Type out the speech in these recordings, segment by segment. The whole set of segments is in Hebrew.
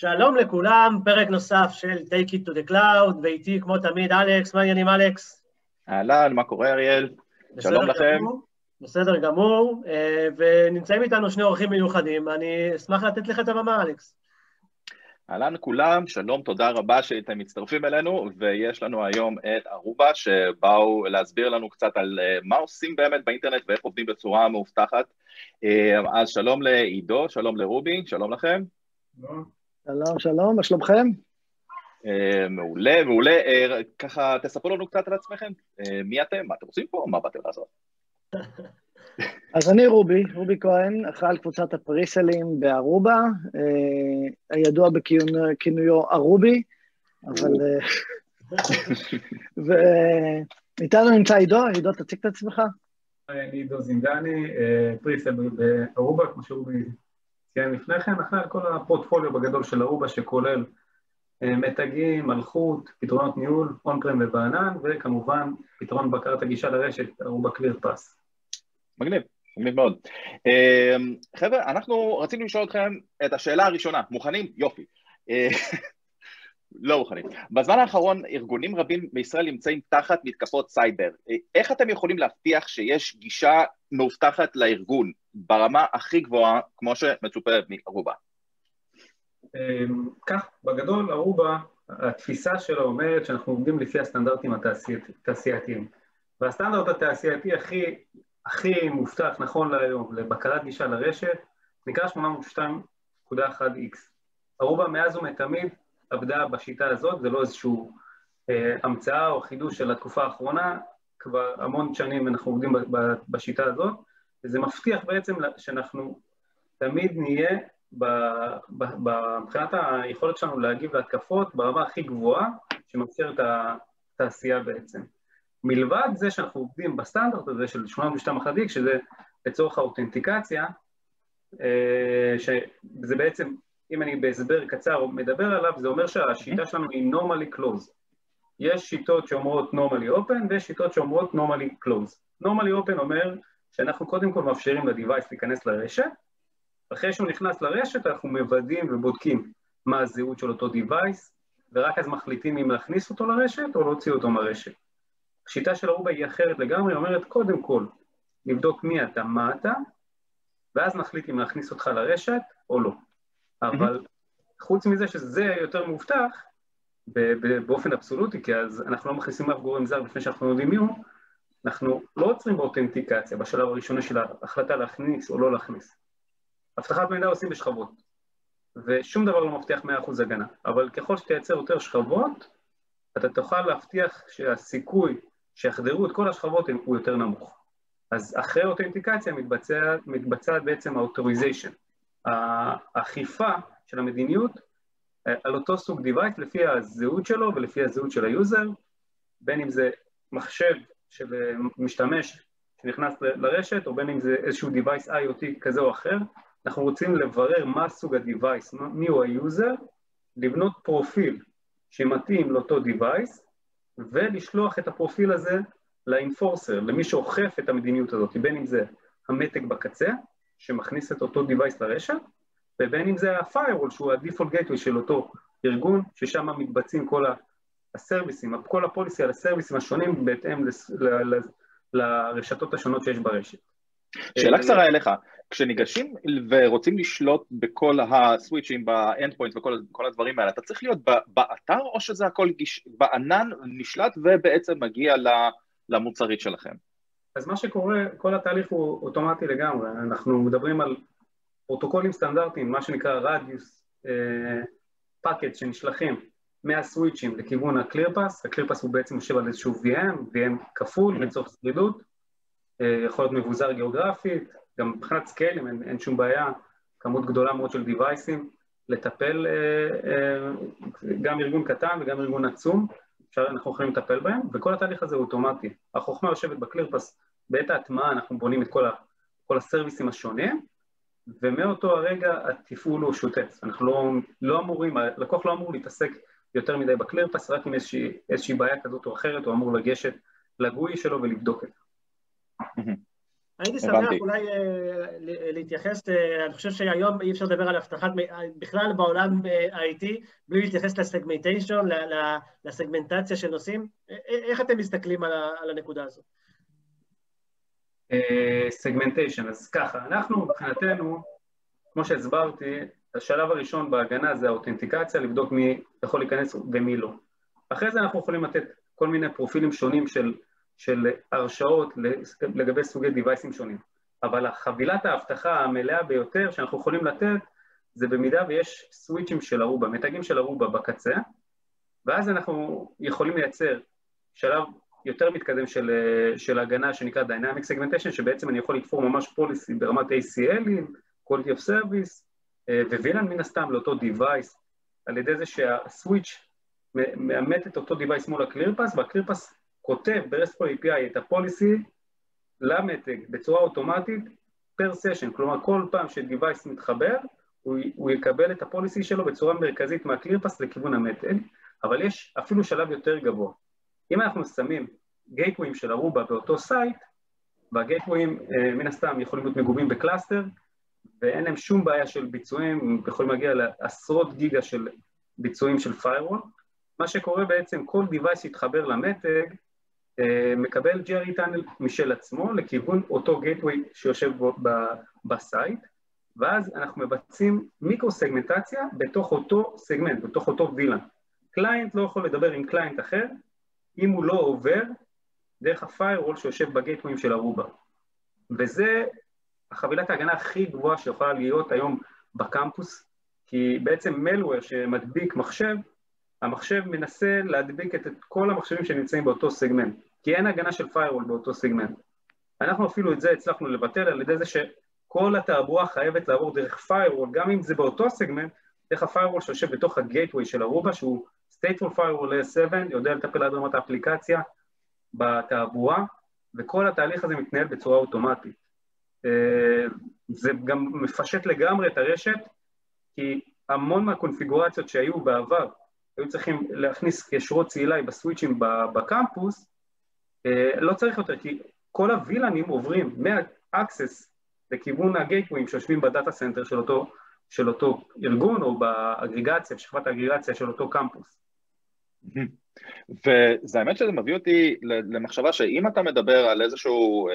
שלום לכולם, פרק נוסף של Take it to the cloud, ואיתי כמו תמיד אלכס, מה העניינים אלכס? אהלן, מה קורה אריאל? שלום לכם. גמור, בסדר גמור, אה, ונמצאים איתנו שני אורחים מיוחדים, אני אשמח לתת לך את הבמה, אלכס. אהלן כולם, שלום, תודה רבה שאתם מצטרפים אלינו, ויש לנו היום את ארובה, שבאו להסביר לנו קצת על אה, מה עושים באמת באינטרנט ואיך עובדים בצורה מאובטחת. אה, אז שלום לעידו, שלום לרובי, שלום לכם. שלום, שלום, מה שלומכם? אה, מעולה, מעולה. ככה, תספרו לנו קצת על עצמכם. מי אתם? מה אתם עושים פה? מה באתם לעשות? אז אני רובי, רובי כהן, אחראי על קבוצת הפריסלים בארובה, אה, הידוע בכינויו ארובי, אבל... אה, ואיתנו נמצא עידו, עידו, תציג את עצמך. אני עידו זינגני, אה, פריסל בארובה, כמו שרובי ציין לפני כן, אחראי על כל הפורטפוליו בגדול של ארובה, שכולל מתגים, מלכות, פתרונות ניהול, און פרם ובענן, וכמובן פתרון בקרת הגישה לרשת, ארובה קליר פאס. מגניב, מגניב מאוד. אמ, חבר'ה, אנחנו רצינו לשאול אתכם את השאלה הראשונה, מוכנים? יופי. אה, לא מוכנים. בזמן האחרון ארגונים רבים בישראל נמצאים תחת מתקפות סייבר. אה, איך אתם יכולים להבטיח שיש גישה מאובטחת לארגון ברמה הכי גבוהה, כמו שמצופה מארובה? אמ, כך, בגדול, ארובה, התפיסה שלו אומרת שאנחנו עובדים לפי הסטנדרטים התעשייתיים. והסטנדרט התעשייתי הכי הכי מובטח נכון להיום לבקרת גישה לרשת נקרא 802.1x. ארובה מאז ומתמיד עבדה בשיטה הזאת, זה לא איזשהו אה, המצאה או חידוש של התקופה האחרונה, כבר המון שנים אנחנו עובדים בשיטה הזאת, וזה מבטיח בעצם שאנחנו תמיד נהיה מבחינת היכולת שלנו להגיב להתקפות ברמה הכי גבוהה שמאפשרת התעשייה בעצם. מלבד זה שאנחנו עובדים בסטנדרט הזה של 802 שזה לצורך האותנטיקציה, אה, שזה בעצם, אם אני בהסבר קצר מדבר עליו, זה אומר שהשיטה שלנו היא normally closed. יש שיטות שאומרות normally open ויש שיטות שאומרות normally closed. normally open אומר שאנחנו קודם כל מאפשרים ל-Device להיכנס לרשת, אחרי שהוא נכנס לרשת אנחנו מוודאים ובודקים מה הזהות של אותו Device, ורק אז מחליטים אם להכניס אותו לרשת או להוציא אותו מהרשת. השיטה של ארובה היא אחרת לגמרי, אומרת קודם כל נבדוק מי אתה, מה אתה, ואז נחליט אם להכניס אותך לרשת או לא. אבל חוץ מזה שזה יותר מאובטח, באופן אבסולוטי, כי אז אנחנו לא מכניסים אף גורם זר לפני שאנחנו יודעים מי הוא, אנחנו לא עוצרים באותנטיקציה בשלב הראשוני של ההחלטה להכניס או לא להכניס. אבטחת מידע עושים בשכבות, ושום דבר לא מבטיח 100% הגנה, אבל ככל שתייצר יותר שכבות, אתה תוכל להבטיח שהסיכוי שיחדרו את כל השכבות הוא יותר נמוך. אז אחרי אותנטיקציה מתבצעת מתבצע בעצם ה authorization, האכיפה של המדיניות אה, על אותו סוג device לפי הזהות שלו ולפי הזהות של היוזר, בין אם זה מחשב של אה, משתמש שנכנס לרשת, או בין אם זה איזשהו device IoT כזה או אחר, אנחנו רוצים לברר מה סוג ה-device, מי הוא היוזר, לבנות פרופיל שמתאים לאותו device, ולשלוח את הפרופיל הזה לאינפורסר, למי שאוכף את המדיניות הזאת, בין אם זה המתג בקצה, שמכניס את אותו device לרשת, ובין אם זה ה-firewall, שהוא ה-default gateway של אותו ארגון, ששם מתבצעים כל הסרוויסים, כל הפוליסי על הסרוויסים השונים בהתאם לרשתות השונות שיש ברשת. שאלה קצרה אליך, כשניגשים ורוצים לשלוט בכל הסוויצ'ים, באנד פוינט וכל הדברים האלה, אתה צריך להיות באתר או שזה הכל גיש, בענן נשלט ובעצם מגיע למוצרית שלכם? אז מה שקורה, כל התהליך הוא אוטומטי לגמרי, אנחנו מדברים על פרוטוקולים סטנדרטיים, מה שנקרא RADIUS packet אה, שנשלחים מהסוויצ'ים לכיוון ה ClearPass, ה ClearPass הוא בעצם יושב על איזשהו VM, VM כפול לצורך שרידות, אה, יכול להיות מבוזר גיאוגרפית, גם מבחינת סקיילים אין, אין שום בעיה, כמות גדולה מאוד של דיווייסים, לטפל, אה, אה, גם ארגון קטן וגם ארגון עצום, אפשר, אנחנו יכולים לטפל בהם, וכל התהליך הזה הוא אוטומטי. החוכמה יושבת בקלירפס, בעת ההטמעה אנחנו בונים את כל, ה, כל הסרוויסים השונים, ומאותו הרגע התפעול הוא שוטף. אנחנו לא, לא אמורים, הלקוח לא אמור להתעסק יותר מדי בקלירפס, רק עם איזושהי, איזושהי בעיה כזאת או אחרת, הוא אמור לגשת לגוי שלו ולבדוק את זה. הייתי שמח אולי להתייחס, אני חושב שהיום אי אפשר לדבר על אבטחת, בכלל בעולם IT, בלי להתייחס לסגמנטיישן, לסגמנטציה של נושאים. איך אתם מסתכלים על הנקודה הזאת? סגמנטיישן, אז ככה, אנחנו מבחינתנו, כמו שהסברתי, השלב הראשון בהגנה זה האותנטיקציה, לבדוק מי יכול להיכנס ומי לא. אחרי זה אנחנו יכולים לתת כל מיני פרופילים שונים של, של הרשאות לגבי סוגי דיווייסים שונים. אבל החבילת האבטחה המלאה ביותר שאנחנו יכולים לתת זה במידה ויש סוויצ'ים של ארובה, מתגים של ארובה בקצה, ואז אנחנו יכולים לייצר שלב יותר מתקדם של, של הגנה שנקרא Dynamic Segmentation, שבעצם אני יכול לתפור ממש פוליסי ברמת ACLים, quality of service, ווילן מן הסתם לאותו device, על ידי זה שה switch מאמת את אותו device מול ה ClearPass, וה ClearPass כותב ב-RESTful API את ה policy למתג בצורה אוטומטית per session, כלומר כל פעם ש-device מתחבר, הוא, הוא יקבל את ה policy שלו בצורה מרכזית מה ClearPass לכיוון המתג, אבל יש אפילו שלב יותר גבוה. אם אנחנו שמים gateway ים של Aruba באותו סייט, וה gateway ים מן הסתם יכולים להיות מגובים ב cluster, ואין להם שום בעיה של ביצועים, הם יכולים להגיע לעשרות גיגה של ביצועים של firewall. מה שקורה בעצם, כל device שיתחבר למתג, מקבל GRE tunnel משל עצמו לכיוון אותו gateway שיושב ב site, ואז אנחנו מבצעים מיקרו-סגמנטציה בתוך אותו סגמנט, בתוך אותו VLAN. client לא יכול לדבר עם client אחר, אם הוא לא עובר דרך ה-firewall שיושב ב gateway-ים של ארובה. וזה החבילת ההגנה הכי גבוהה שיכולה להיות היום בקמפוס, כי בעצם מלוור שמדביק מחשב, המחשב מנסה להדביק את, את כל המחשבים שנמצאים באותו סגמנט, כי אין הגנה של firewall באותו סגמנט. אנחנו אפילו את זה הצלחנו לבטל על ידי זה שכל התעבורה חייבת לעבור דרך firewall, גם אם זה באותו סגמנט, דרך ה-firewall שיושב בתוך ה-gateway של ארובה, שהוא stateful firewall S7, יודע לטפל עד רמת האפליקציה בתעבורה, וכל התהליך הזה מתנהל בצורה אוטומטית. זה גם מפשט לגמרי את הרשת, כי המון מהקונפיגורציות שהיו בעבר, היו צריכים להכניס ישורות צלילי ב switch-ים בקמפוס, לא צריך יותר, כי כל ה VLAN-ים עוברים מה-access לכיוון ה gateway-ים שיושבים ב data center של אותו, של אותו ארגון או באגרגציה, בשכבת האגרגציה של אותו קמפוס. וזה האמת שזה מביא אותי למחשבה שאם אתה מדבר על איזשהו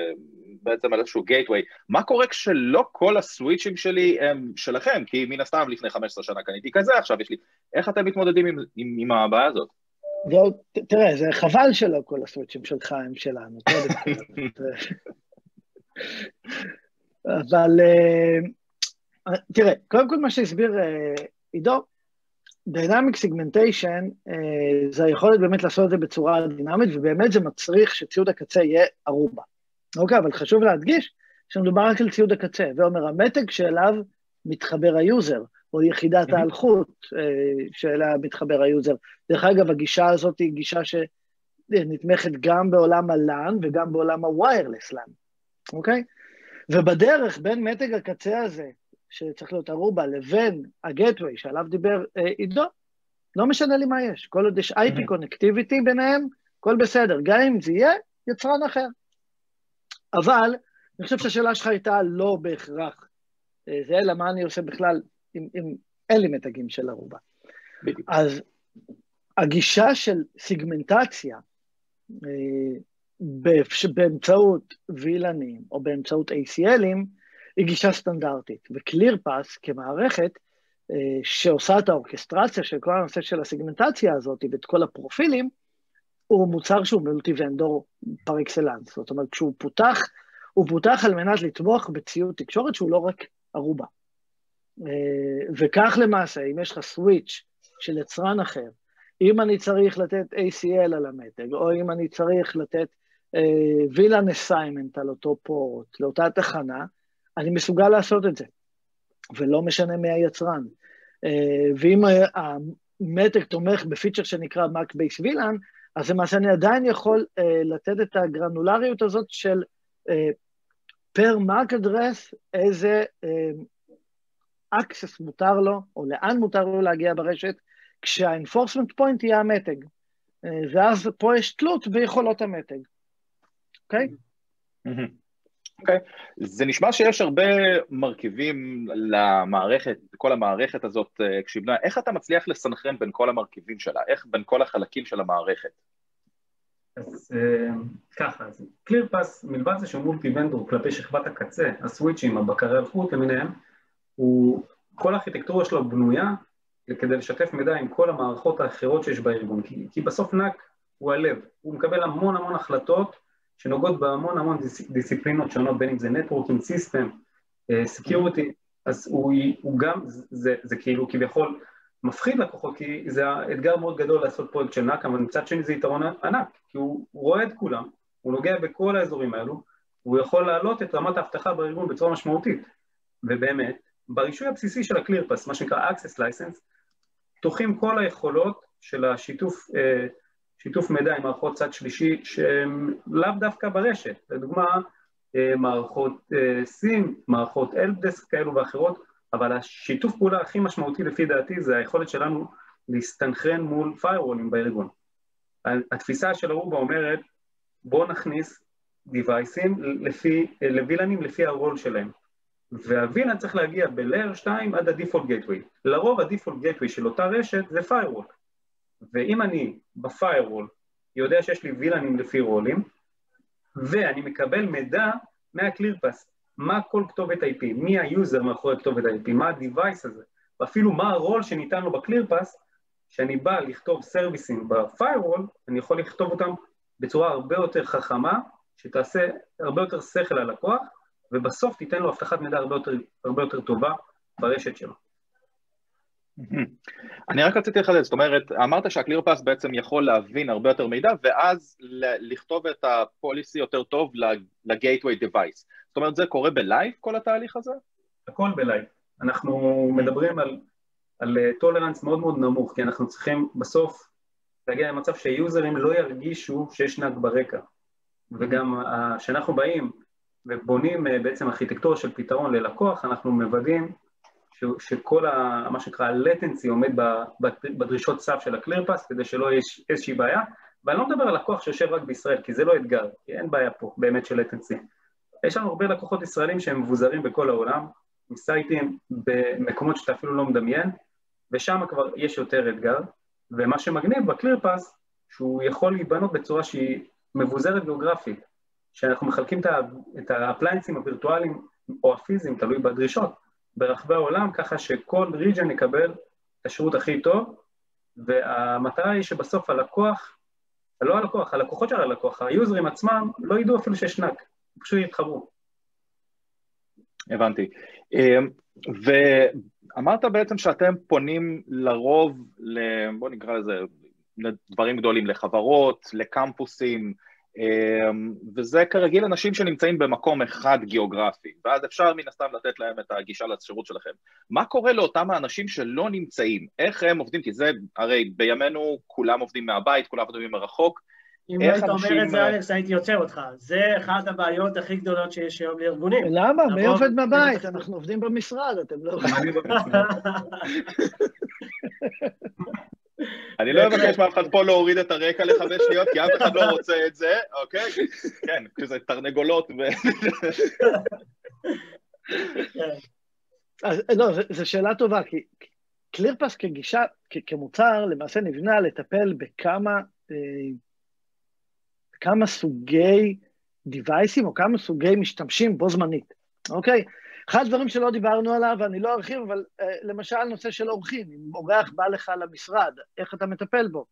בעצם על איזשהו גייטווי, מה קורה כשלא כל הסוויצ'ים שלי הם שלכם? כי מן הסתם לפני 15 שנה קניתי כזה, עכשיו יש לי... איך אתם מתמודדים עם, עם, עם הבעיה הזאת? ועוד, תראה, זה חבל שלא כל הסוויצ'ים שלך הם שלנו, אבל תראה, קודם כל מה שהסביר עידו, Dynamic Segmentation זה היכולת באמת לעשות את זה בצורה דינמית, ובאמת זה מצריך שציוד הקצה יהיה ארובה. אוקיי, אבל חשוב להדגיש שמדובר רק על ציוד הקצה, ואומר, המתג שאליו מתחבר ה user, או יחידת האלחוט שאליה מתחבר ה user. דרך אגב, הגישה הזאת היא גישה שנתמכת גם בעולם ה LAN וגם בעולם ה-wireless LAN, אוקיי? ובדרך בין מתג הקצה הזה, שצריך להיות ארובה, לבין ה-gateway שעליו דיבר עידו, לא משנה לי מה יש. כל עוד יש IP קונקטיביטי ביניהם, הכל בסדר. גם אם זה יהיה יצרן אחר. אבל אני חושב שהשאלה שלך הייתה לא בהכרח זה, אלא מה אני עושה בכלל אם, אם אין לי מתגים של ערובה. בדיוק. אז הגישה של סיגמנטציה באמצעות וילנים או באמצעות ACLים היא גישה סטנדרטית, וקלירפס כמערכת שעושה את האורכסטרציה של כל הנושא של הסיגמנטציה הזאת ואת כל הפרופילים, הוא מוצר שהוא מולטי ונדור פר אקסלנס. זאת אומרת, כשהוא פותח, הוא פותח על מנת לתמוך בציוד תקשורת שהוא לא רק ערובה. וכך למעשה, אם יש לך סוויץ' של יצרן אחר, אם אני צריך לתת ACL על המתג, או אם אני צריך לתת וילן uh, אסיימנט על אותו פורט, לאותה תחנה, אני מסוגל לעשות את זה, ולא משנה מי היצרן. Uh, ואם המתג תומך בפיצ'ר שנקרא Mac Base VLAN, אז למעשה אני עדיין יכול uh, לתת את הגרנולריות הזאת של פר מרק אדרס, איזה uh, access מותר לו, או לאן מותר לו להגיע ברשת, כשה-enforcement point יהיה המתג. Uh, ואז פה יש תלות ביכולות המתג, אוקיי? Okay? Mm-hmm. אוקיי, okay. זה נשמע שיש הרבה מרכיבים למערכת, כל המערכת הזאת כשהיא בנויה, איך אתה מצליח לסנכרן בין כל המרכיבים שלה, איך בין כל החלקים של המערכת? אז ככה, אז קלירפס, מלבד זה שהוא מולטי ונדור כלפי שכבת הקצה, הסוויצ'ים, הבקרי אלחוט למיניהם, הוא, כל הארכיטקטורה שלו בנויה כדי לשתף מידע עם כל המערכות האחרות שיש בארגון, כי, כי בסוף NAC הוא הלב, הוא מקבל המון המון החלטות שנוגעות בהמון המון דיס, דיסציפלינות שונות, בין אם זה networking, system, security, אז הוא, הוא גם, זה, זה, כאילו כביכול מפחיד לקוחות, כי זה אתגר מאוד גדול לעשות פרויקט של NAC, אבל מצד שני זה יתרון ענק, כי הוא, הוא רואה את כולם, הוא נוגע בכל האזורים האלו, הוא יכול להעלות את רמת האבטחה בארגון בצורה משמעותית, ובאמת, ברישוי הבסיסי של הקלירפס, מה שנקרא Access License, פתוחים כל היכולות של השיתוף אה, שיתוף מידע עם מערכות צד שלישי שהן לאו דווקא ברשת, לדוגמה אה, מערכות סים, אה, מערכות אלפדסק כאלו ואחרות, אבל השיתוף פעולה הכי משמעותי לפי דעתי זה היכולת שלנו להסתנכרן מול firewallים בארגון. התפיסה של ארובה אומרת בואו נכניס device-ים לפי, ל VLAN-ים לפי ה role שלהם. וה VLAN צריך להגיע ב-Layer 2 עד ה-Default Gateway. לרוב ה-Default Gateway של אותה רשת זה firewall. ואם אני ב-firewall יודע שיש לי VLAN-ים לפי role-ים, ואני מקבל מידע מה-ClearPass, מה כל כתובת IP, מי ה user מאחורי כתובת IP, מה ה-Device הזה, ואפילו מה הרול שניתן לו ב-ClearPass, כשאני בא לכתוב service-ים ב-firewall, אני יכול לכתוב אותם בצורה הרבה יותר חכמה, שתעשה הרבה יותר שכל ללקוח, ובסוף תיתן לו אבטחת מידע הרבה יותר, הרבה יותר טובה ברשת שלו. אני רק רציתי לחדד, זאת אומרת, אמרת שה ClearPass בעצם יכול להבין הרבה יותר מידע ואז לכתוב את ה policy יותר טוב ל gateway device. זאת אומרת, זה קורה ב live כל התהליך הזה? הכל ב live. אנחנו מדברים על, על tolerance מאוד מאוד נמוך, כי אנחנו צריכים בסוף להגיע למצב ש user-ים לא ירגישו שיש NAC ברקע. וגם כשאנחנו באים ובונים אה, בעצם ארכיטקטורה של פתרון ללקוח, אנחנו מוודאים שכל ה, מה שנקרא ה-latency עומד בדרישות סף של ה-clearpass כדי שלא יהיה איזושהי בעיה, ואני לא מדבר על לקוח שיושב רק בישראל, כי זה לא אתגר, כי אין בעיה פה באמת של latency. יש לנו הרבה לקוחות ישראלים שהם מבוזרים בכל העולם, עם site-ים במקומות שאתה אפילו לא מדמיין, ושם כבר יש יותר אתגר, ומה שמגניב ב-clearpass, שהוא יכול להיבנות בצורה שהיא מבוזרת גיאוגרפית, שאנחנו מחלקים את ה appliance-ים הווירטואליים או הפיזיים, תלוי בדרישות, ברחבי העולם, ככה שכל region יקבל את השירות הכי טוב, והמטרה היא שבסוף הלקוח, לא הלקוח, הלקוחות של הלקוח, היוזרים עצמם, לא ידעו אפילו שיש נאק, פשוט יתחברו. הבנתי. אמ, ואמרת בעצם שאתם פונים לרוב, בוא נקרא לזה, לדברים גדולים, לחברות, לקמפוסים, וזה כרגיל אנשים שנמצאים במקום אחד גיאוגרפי, ואז אפשר מן הסתם לתת להם את הגישה לשירות שלכם. מה קורה לאותם האנשים שלא נמצאים? איך הם עובדים? כי זה, הרי בימינו כולם עובדים מהבית, כולם עובדים מרחוק. אם לא היית אומר את זה, אלכס, הייתי עוצר אותך. זה אחת הבעיות הכי גדולות שיש היום לארגונים. למה? מי עובד מהבית? אנחנו עובדים במשרד, אתם לא... אני לא אבקש מאף אחד פה להוריד את הרקע לחמש שניות, כי אף אחד לא רוצה את זה, אוקיי? כן, כזה תרנגולות ו... אז לא, זו שאלה טובה, כי ClearPass כגישה, כמוצר, למעשה נבנה לטפל בכמה, אה, כמה סוגי device-ים או כמה סוגי משתמשים בו זמנית, אוקיי? אחד הדברים שלא דיברנו עליו, ואני לא ארחיב, אבל uh, למשל נושא של אורחים, אם אורח בא לך למשרד, איך אתה מטפל בו?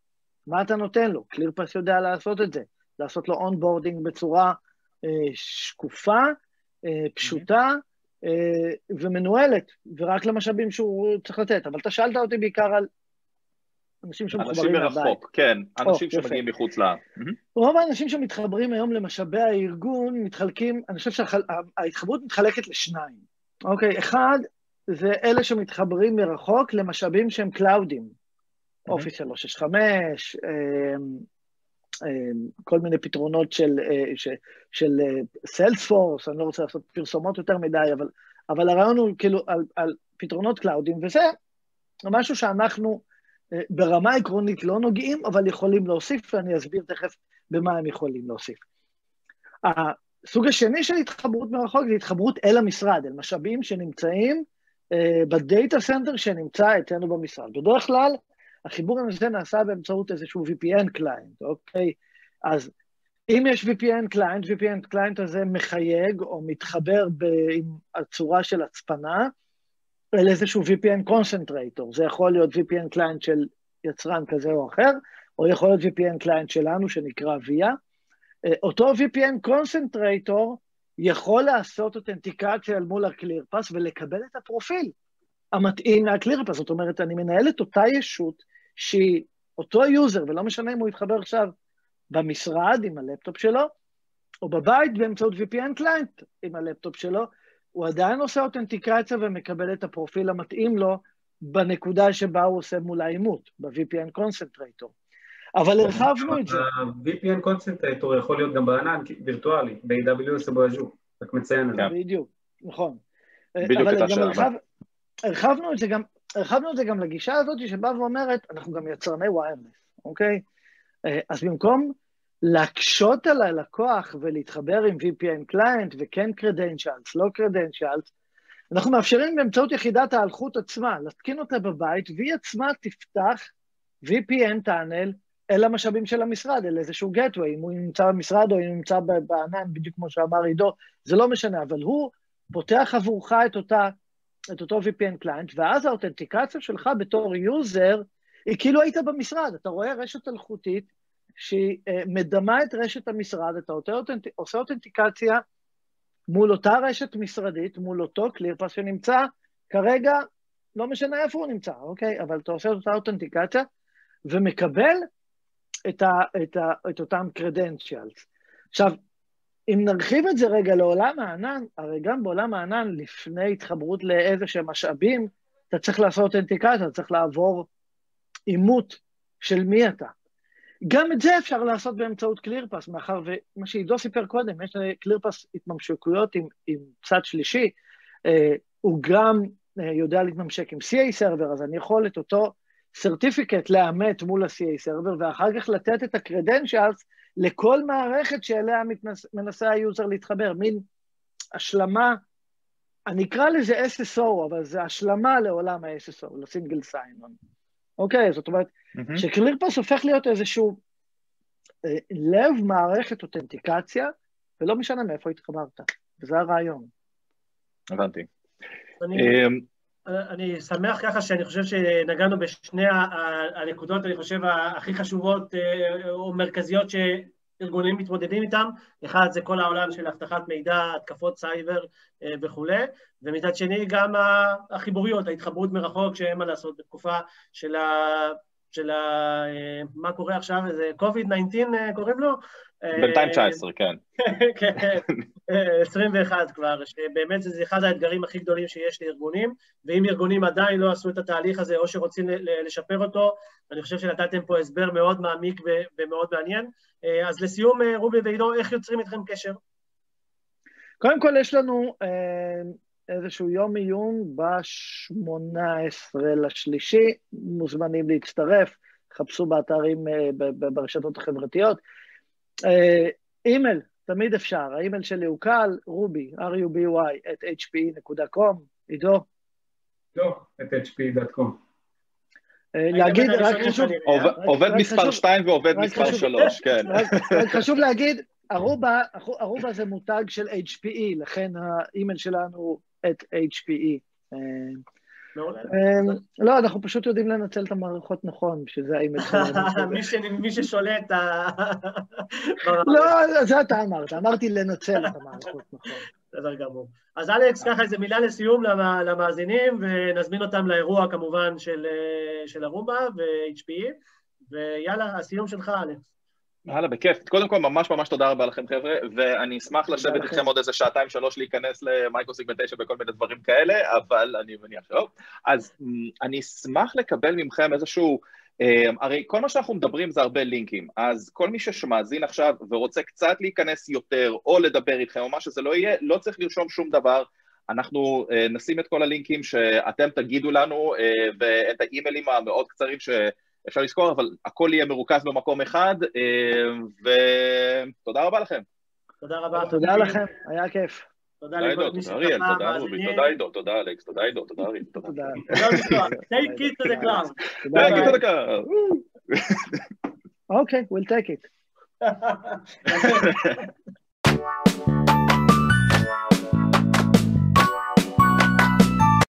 מה אתה נותן לו? ClearPass יודע לעשות את זה, לעשות לו onboarding בצורה uh, שקופה, uh, פשוטה ומנוהלת, ורק למשאבים שהוא צריך לתת. אבל אתה שאלת אותי בעיקר על אנשים שמחוברים מהבית. אנשים מרחוק, כן, אנשים oh, שמגיעים מחוץ ל... רוב האנשים שמתחברים היום למשאבי הארגון מתחלקים, אני חושב שההתחברות מתחלקת לשניים, אוקיי? אחד, זה אלה שמתחברים מרחוק למשאבים שהם cloud-ים, Office 365, כל מיני פתרונות של, אה, של Salesforce, אני לא רוצה לעשות פרסומות יותר מדי, אבל, אבל הרעיון הוא כאילו על, על פתרונות cloud-ים, וזה משהו שאנחנו, ברמה עקרונית לא נוגעים, אבל יכולים להוסיף, ואני אסביר תכף במה הם יכולים להוסיף. הסוג השני של התחברות מרחוק זה התחברות אל המשרד, אל משאבים שנמצאים אה, ב data center שנמצא אצלנו במשרד. בדרך כלל, החיבור הזה נעשה באמצעות איזשהו VPN client, אוקיי? אז אם יש VPN client, VPN client הזה מחייג או מתחבר ב, עם הצורה של הצפנה אל איזשהו VPN concentrator. זה יכול להיות VPN client של יצרן כזה או אחר, או יכול להיות VPN client שלנו שנקרא VIA. אה, אותו VPN concentrator יכול לעשות אותנטיקציה אל מול ה ClearPass ולקבל את הפרופיל המתאים מה-ClearPass. זאת אומרת, אני מנהל את אותה ישות שהיא אותו user, ולא משנה אם הוא יתחבר עכשיו במשרד עם הלפטופ שלו, או בבית באמצעות VPN client עם הלפטופ שלו, הוא עדיין עושה authentication ומקבל את הפרופיל המתאים לו בנקודה שבה הוא עושה מול האימות, ב-VPN concentrator. אבל הרחבנו את זה. ה-VPN concentrator יכול להיות גם בענן וירטואלי, ב-AWS או ב-Azure, רק מציין את זה. בדיוק, נכון. בדיוק את השאלה. הרחבנו את זה גם, הרחבנו את זה גם לגישה הזאת שבאה ואומרת, אנחנו גם יצרני ויירלס, אוקיי? אה, אז במקום להקשות על הלקוח ולהתחבר עם VPN קליינט וכן credentials, לא credentials, אנחנו מאפשרים באמצעות יחידת האלחוט עצמה, להתקין אותה בבית, והיא עצמה תפתח VPN טאנל אל המשאבים של המשרד, אל איזשהו גטווי, אם הוא נמצא במשרד או אם הוא נמצא בענן, בדיוק כמו שאמר עידו, זה לא משנה, אבל הוא פותח עבורך את, אותה, את אותו VPN client, ואז ה-authentication שלך בתור user, היא כאילו היית במשרד, אתה רואה רשת אלחוטית שהיא אה, מדמה את רשת המשרד, אתה עושה authentication מול אותה רשת משרדית, מול אותו ClearPass שנמצא כרגע, לא משנה איפה הוא נמצא, אוקיי? אבל אתה עושה את אותה authentication ומקבל את, ה, את, ה, את אותם credentials. עכשיו, אם נרחיב את זה רגע לעולם הענן, הרי גם בעולם הענן, לפני התחברות לאיזה שהם משאבים, אתה צריך לעשות אותנטיקציה, אתה צריך לעבור אימות של מי אתה. גם את זה אפשר לעשות באמצעות קלירפס, מאחר ומה שעידו סיפר קודם, יש לקלירפס התממשקויות עם, עם צד שלישי, אה, הוא גם אה, יודע להתממשק עם CA סרבר, אז אני יכול את אותו certificate לאמת מול ה-CA server, ואחר כך לתת את ה-credentials לכל מערכת שאליה מתנס, מנסה ה-user להתחבר, מין השלמה, אני אקרא לזה SSO, אבל זה השלמה לעולם ה-SSO, ל-single sign-on. אוקיי, זאת אומרת, mm-hmm. ש-ClearPass הופך להיות איזשהו אה, לב מערכת authentication, ולא משנה מאיפה התחברת, וזה הרעיון. הבנתי. אני, אמ, אני שמח ככה שאני חושב שנגענו בשני הנקודות, אני חושב, הכי חשובות אה, או מרכזיות שארגונים מתמודדים איתם. אחד זה כל העולם של אבטחת מידע, התקפות סייבר אה, וכולי, ומצד שני גם החיבוריות, ההתחברות מרחוק, שאין מה לעשות בתקופה של ה... של ה... אה, מה קורה עכשיו, איזה COVID-19 קוראים לו? בינתיים 19, כן. כן, 21 כבר, שבאמת זה אחד האתגרים הכי גדולים שיש לארגונים, ואם ארגונים עדיין לא עשו את התהליך הזה או שרוצים לשפר אותו, אני חושב שנתתם פה הסבר מאוד מעמיק ומאוד מעניין. אה, אז לסיום, אה, רובי ועידו, איך יוצרים איתכם קשר? קודם כל, יש לנו אה, איזשהו יום עיון ב-18 לשלישי, מוזמנים להצטרף, חפשו באתרים, ברשתות החברתיות. אימייל, תמיד אפשר, האימייל שלי הוא קל, רובי, ruby, at hpe.com, עידו? לא, at hpe.com. אה, להגיד, רק חשוב... עובד מספר 2 ועובד מספר 3, כן. רק חשוב להגיד, Aruba, Aruba זה מותג של HPE, לכן האימייל שלנו at HPE. אמ, לא, אנחנו פשוט יודעים לנצל את המערכות נכון, בשביל זה האימייל שלנו. מי ששולט... לא, זה אתה אמרת, אמרתי לנצל את המערכות נכון. בסדר גמור. אז אלכס, ככה איזה מילה לסיום למאזינים, ונזמין אותם לאירוע כמובן של Aruba ו-HPE, ויאללה, הסיום שלך, אלכס. הלאה, בכיף. קודם כל, ממש ממש תודה רבה לכם, חבר'ה, ואני אשמח לשבת איתכם עוד איזה שעתיים, שלוש, להיכנס ל-micro-segmentation וכל מיני דברים כאלה, אבל אני מניח שלא. אז אני אשמח לקבל מכם איזשהו... הרי כל מה שאנחנו מדברים זה הרבה לינקים, אז כל מי שמאזין עכשיו ורוצה קצת להיכנס יותר, או לדבר איתכם, או מה שזה לא יהיה, לא צריך לרשום שום דבר. אנחנו נשים את כל הלינקים שאתם תגידו לנו, ואת האימיילים המאוד קצרים ש... אפשר לזכור, אבל הכל יהיה מרוכז במקום אחד, אה, ותודה רבה לכם. תודה רבה. תודה לכם, היה כיף. תודה תודה לכל עידו, מי תודה אריאל, תודה רובי. תודה עידו, תודה אלכס, תודה עידו, תודה אריאל, תודה. תודה. Take it to the cloud. תודה רגע, רבה. תודה דקה. אוקיי, we'll take it.